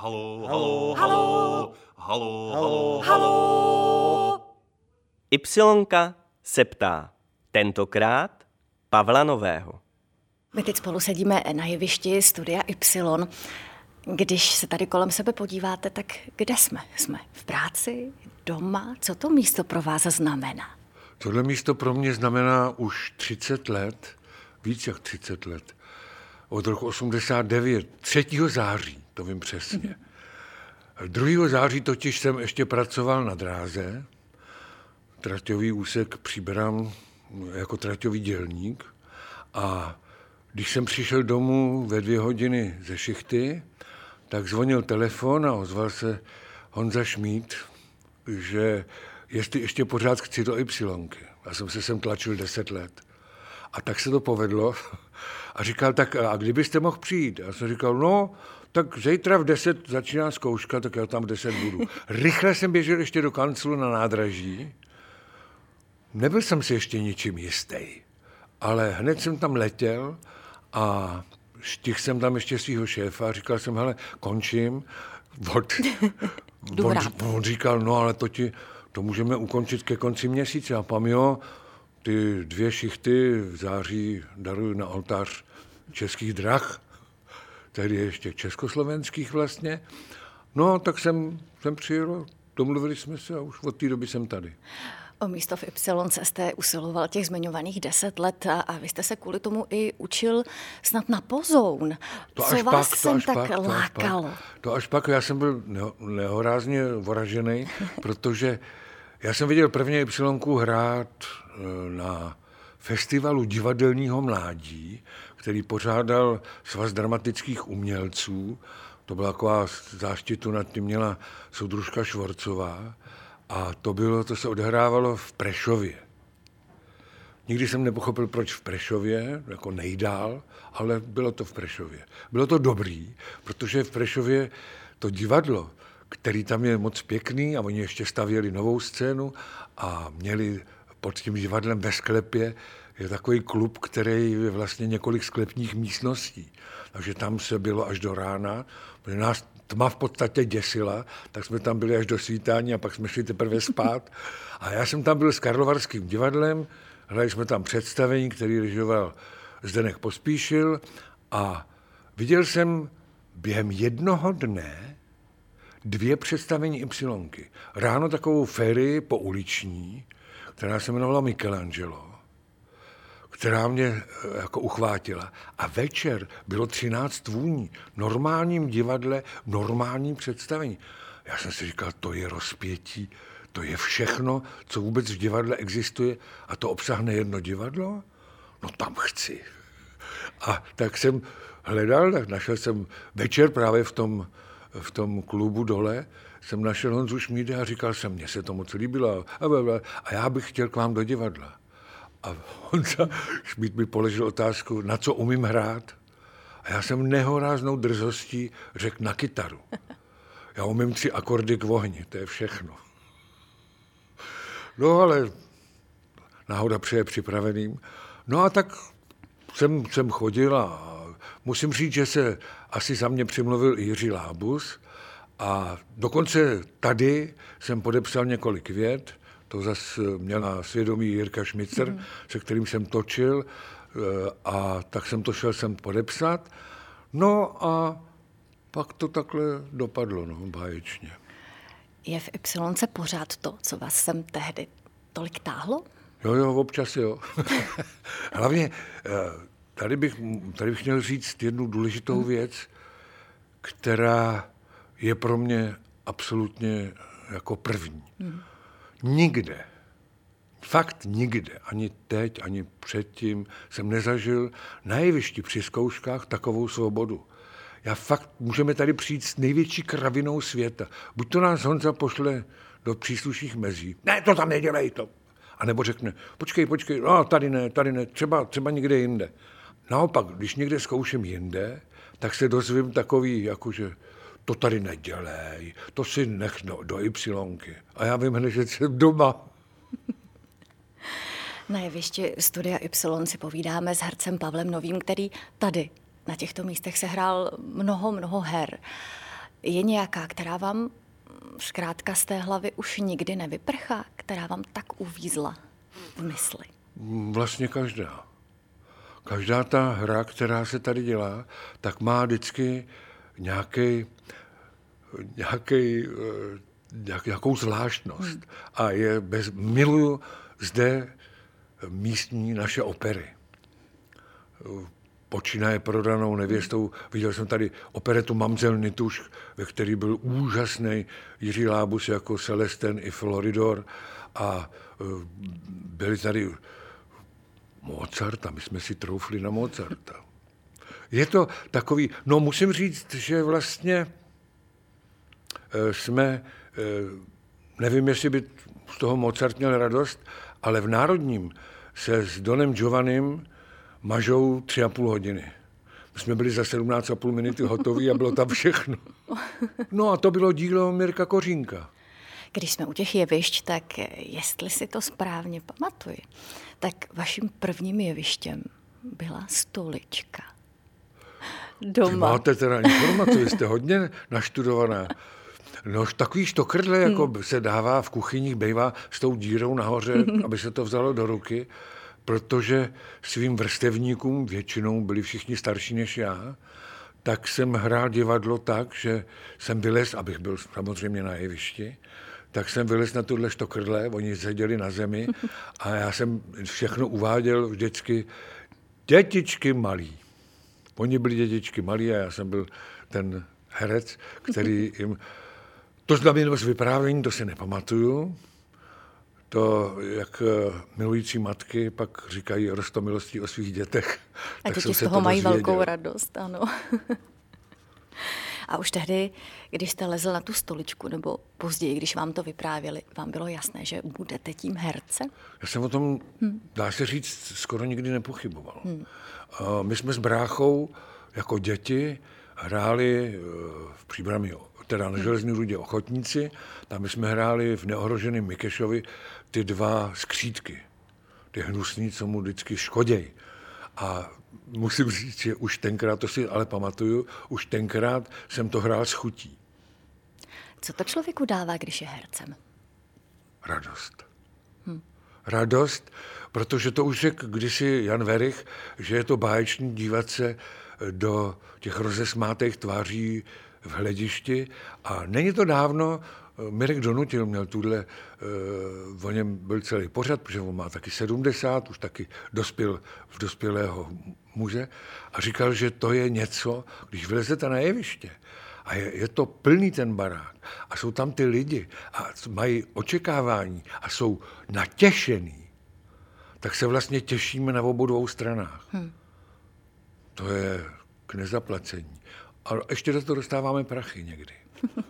Halo, halo, halo, halo, halo, halo. Ypsilonka se ptá. Tentokrát Pavla Nového. My teď spolu sedíme na jevišti Studia Y. Když se tady kolem sebe podíváte, tak kde jsme? Jsme v práci, doma? Co to místo pro vás znamená? Tohle místo pro mě znamená už 30 let, víc jak 30 let. Od roku 89, 3. září, to vím přesně. 2. září totiž jsem ještě pracoval na dráze, traťový úsek přiberám jako traťový dělník a když jsem přišel domů ve dvě hodiny ze šichty, tak zvonil telefon a ozval se Honza Šmít, že jestli ještě pořád chci do Y. Já jsem se sem tlačil deset let. A tak se to povedlo. A říkal, tak a kdybyste mohl přijít? Já jsem říkal, no, tak zítra v deset začíná zkouška, tak já tam v deset budu. Rychle jsem běžel ještě do kanclu na nádraží. Nebyl jsem si ještě ničím jistý, ale hned jsem tam letěl a stihl jsem tam ještě svého šéfa a říkal jsem, hele, končím. On, on, on říkal, no ale to ti, to můžeme ukončit ke konci měsíce. A pam jo, ty dvě šichty v září daruju na oltář českých drah, tedy ještě československých vlastně. No, tak jsem, jsem přijel, domluvili jsme se a už od té doby jsem tady. O místo v Y jste usiloval těch zmiňovaných deset let a, a vy jste se kvůli tomu i učil snad na pozoun. To Co až vás pak, sem to až tak pak, to až lákalo? Pak, to až pak, já jsem byl nehorázně voražený, protože já jsem viděl první Y hrát eh, na festivalu divadelního mládí, který pořádal Svaz dramatických umělců. To byla taková záštitu nad tím měla soudružka Švorcová. A to bylo, to se odehrávalo v Prešově. Nikdy jsem nepochopil, proč v Prešově, jako nejdál, ale bylo to v Prešově. Bylo to dobrý, protože v Prešově to divadlo, který tam je moc pěkný a oni ještě stavěli novou scénu a měli pod tím divadlem ve sklepě je takový klub, který je vlastně několik sklepních místností. Takže tam se bylo až do rána, protože nás tma v podstatě děsila, tak jsme tam byli až do svítání a pak jsme šli teprve spát. A já jsem tam byl s Karlovarským divadlem, hráli jsme tam představení, který režoval Zdenek Pospíšil a viděl jsem během jednoho dne dvě představení Ypsilonky. Ráno takovou férii po uliční, která se jmenovala Michelangelo která mě eh, jako uchvátila. A večer bylo 13 vůní. Normálním divadle, normálním představení. Já jsem si říkal, to je rozpětí, to je všechno, co vůbec v divadle existuje a to obsahne jedno divadlo? No tam chci. A tak jsem hledal, tak našel jsem večer právě v tom, v tom klubu dole, jsem našel Honzu Šmíde a říkal jsem, mně se to moc líbilo a, a, a já bych chtěl k vám do divadla. A Honza Šmít mi položil otázku, na co umím hrát. A já jsem nehoráznou drzostí řekl na kytaru. Já umím tři akordy k ohni, to je všechno. No ale náhoda přeje připraveným. No a tak jsem, jsem chodil a musím říct, že se asi za mě přimluvil i Jiří Lábus a dokonce tady jsem podepsal několik vět, to zase měl na svědomí Jirka Šmicer, mm. se kterým jsem točil eh, a tak jsem to šel sem podepsat. No a pak to takhle dopadlo, no, báječně. Je v Y pořád to, co vás sem tehdy tolik táhlo? Jo, jo, občas jo. Hlavně eh, tady bych, tady bych měl říct jednu důležitou mm. věc, která je pro mě absolutně jako první. Mm. Nikde, fakt nikde, ani teď, ani předtím jsem nezažil na jevišti při zkouškách takovou svobodu. Já fakt, můžeme tady přijít s největší kravinou světa. Buď to nás Honza pošle do příslušných mezí. Ne, to tam nedělej to. A nebo řekne, počkej, počkej, no tady ne, tady ne, třeba, třeba někde jinde. Naopak, když někde zkouším jinde, tak se dozvím takový, jakože to tady nedělej, to si nech no, do Ypsilonky. A já vím hned, že jsem doma. Na jevišti Studia Y si povídáme s hercem Pavlem Novým, který tady na těchto místech se hrál mnoho, mnoho her. Je nějaká, která vám zkrátka z té hlavy už nikdy nevyprchá, která vám tak uvízla v mysli? Vlastně každá. Každá ta hra, která se tady dělá, tak má vždycky nějaký, nějaký, nějak, nějakou zvláštnost. Hmm. A je bez, miluju zde místní naše opery. Počínaje prodanou nevěstou. Viděl jsem tady operetu Mamzel Nituš, ve který byl úžasný Jiří Lábus jako Celesten i Floridor. A e, byli tady Mozarta, my jsme si troufli na Mozarta. Je to takový, no musím říct, že vlastně jsme, e, nevím, jestli by z toho Mozart měl radost, ale v Národním se s Donem Giovannim mažou tři a půl hodiny. My jsme byli za 17,5 minuty hotoví a bylo tam všechno. No a to bylo dílo Mirka Kořínka. Když jsme u těch jevišť, tak jestli si to správně pamatuji, tak vaším prvním jevištěm byla stolička. Doma. Ty máte teda informace, jste hodně naštudovaná. No, takový štokrdle, jako hmm. se dává v kuchyních, bývá s tou dírou nahoře, aby se to vzalo do ruky, protože svým vrstevníkům, většinou byli všichni starší než já, tak jsem hrál divadlo tak, že jsem vylez, abych byl samozřejmě na jevišti, tak jsem vylez na tuhle štokrdle, oni seděli na zemi a já jsem všechno uváděl vždycky dětičky malí. Oni byli dětičky malí a já jsem byl ten herec, který jim to znamená vyprávění, to si nepamatuju. To, jak eh, milující matky pak říkají rostomilostí o svých dětech. A děti z toho to mají velkou radost, ano. A už tehdy, když jste lezl na tu stoličku, nebo později, když vám to vyprávěli, vám bylo jasné, že budete tím hercem? Já jsem o tom, hmm. dá se říct, skoro nikdy nepochyboval. Hmm. My jsme s bráchou jako děti hráli eh, v příbrami teda na železní rudě ochotníci, tam jsme hráli v neohroženém Mikešovi ty dva skřídky, ty hnusný, co mu vždycky škoděj. A musím říct, že už tenkrát, to si ale pamatuju, už tenkrát jsem to hrál s chutí. Co to člověku dává, když je hercem? Radost. Hm. Radost, protože to už řekl kdysi Jan Verich, že je to báječný dívat se do těch rozesmátých tváří v hledišti a není to dávno, eh, Mirek Donutil měl tuhle, uh, o něm byl celý pořad, protože on má taky 70, už taky dospěl v dospělého muže a říkal, že to je něco, když vylezete na jeviště a je, je to plný ten barák a jsou tam ty lidi a mají očekávání a jsou natěšený, tak se vlastně těšíme na obou dvou stranách. Hmm. To je k nezaplacení. A ještě do toho dostáváme prachy někdy.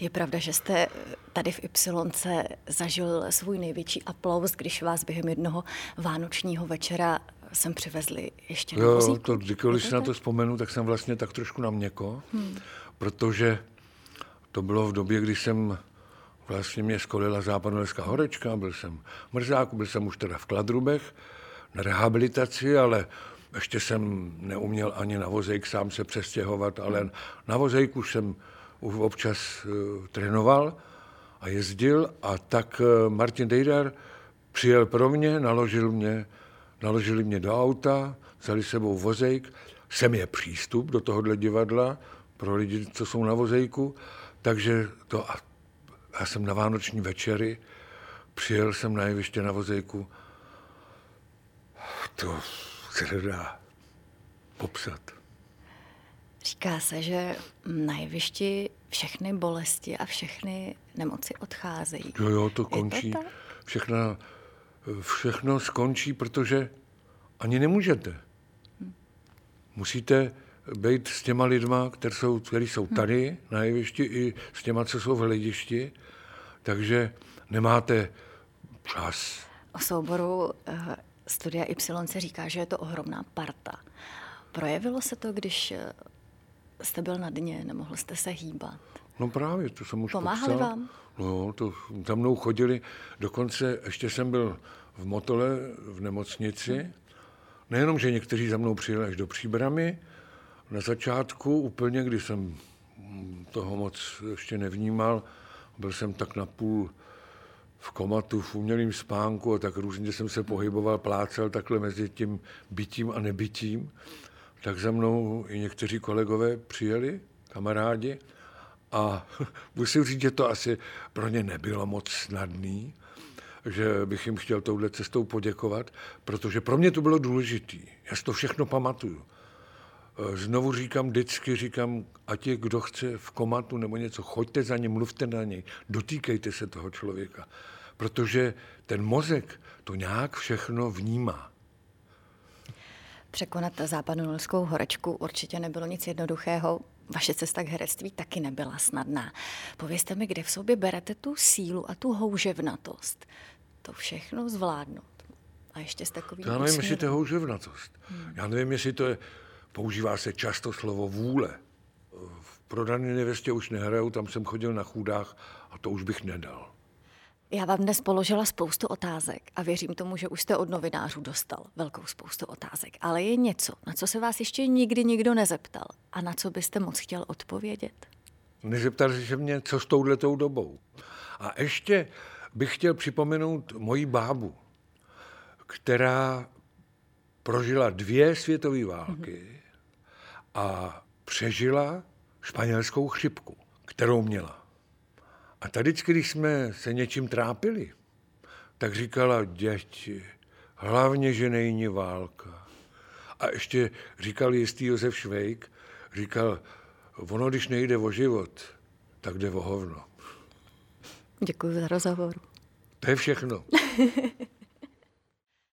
Je pravda, že jste tady v Y zažil svůj největší aplaus, když vás během jednoho vánočního večera sem přivezli ještě na Jo, to, když si na to vzpomenu, tak jsem vlastně tak trošku na měko, hmm. protože to bylo v době, kdy jsem vlastně mě skolila západoleská horečka, byl jsem v mrzáku, byl jsem už teda v Kladrubech na rehabilitaci, ale ještě jsem neuměl ani na vozejk sám se přestěhovat, ale na vozejku jsem občas uh, trénoval a jezdil a tak uh, Martin Dejdar přijel pro mě, naložil mě, naložili mě do auta, vzali sebou vozejk, sem je přístup do tohohle divadla pro lidi, co jsou na vozejku, takže to, já jsem na vánoční večery, přijel jsem na jeviště na vozejku, to se nedá popsat. Říká se, že na jevišti všechny bolesti a všechny nemoci odcházejí. Jo, jo, to končí. To všechno, všechno skončí, protože ani nemůžete. Musíte být s těma lidma, který jsou, který jsou hm. tady na jevišti, i s těma, co jsou v hledišti, takže nemáte čas. O souboru eh, Studia Y se říká, že je to ohromná parta. Projevilo se to, když eh, jste byl na dně, nemohl jste se hýbat? No právě, to jsem už Pomáhali popsal. vám? No, to za mnou chodili, dokonce ještě jsem byl v Motole v nemocnici. Nejenom, že někteří za mnou přijeli až do příbramy, na začátku úplně, když jsem toho moc ještě nevnímal. Byl jsem tak napůl v komatu, v umělém spánku a tak různě jsem se pohyboval, plácel takhle mezi tím bytím a nebytím. Tak za mnou i někteří kolegové přijeli, kamarádi, a musím říct, že to asi pro ně nebylo moc snadný, že bych jim chtěl touhle cestou poděkovat, protože pro mě to bylo důležitý. Já si to všechno pamatuju. Znovu říkám, vždycky říkám, ať je kdo chce v komatu nebo něco, choďte za ním, mluvte na něj, dotýkejte se toho člověka. Protože ten mozek to nějak všechno vnímá. Překonat západonolskou horečku určitě nebylo nic jednoduchého. Vaše cesta k herectví taky nebyla snadná. Povězte mi, kde v sobě berete tu sílu a tu houževnatost. To všechno zvládnout. A ještě s takovým Já nevím, jestli to je houževnatost. Hmm. Já nevím, jestli to je, používá se často slovo vůle. V prodané nevěstě už nehraju, tam jsem chodil na chůdách a to už bych nedal. Já vám dnes položila spoustu otázek a věřím tomu, že už jste od novinářů dostal velkou spoustu otázek. Ale je něco, na co se vás ještě nikdy nikdo nezeptal a na co byste moc chtěl odpovědět? Nezeptali se mě, co s touhletou dobou. A ještě bych chtěl připomenout moji bábu, která prožila dvě světové války a přežila španělskou chřipku, kterou měla. A tady, když jsme se něčím trápili, tak říkala, děti, hlavně, že není válka. A ještě říkal jistý Josef Švejk, říkal, ono, když nejde o život, tak jde o hovno. Děkuji za rozhovor. To je všechno.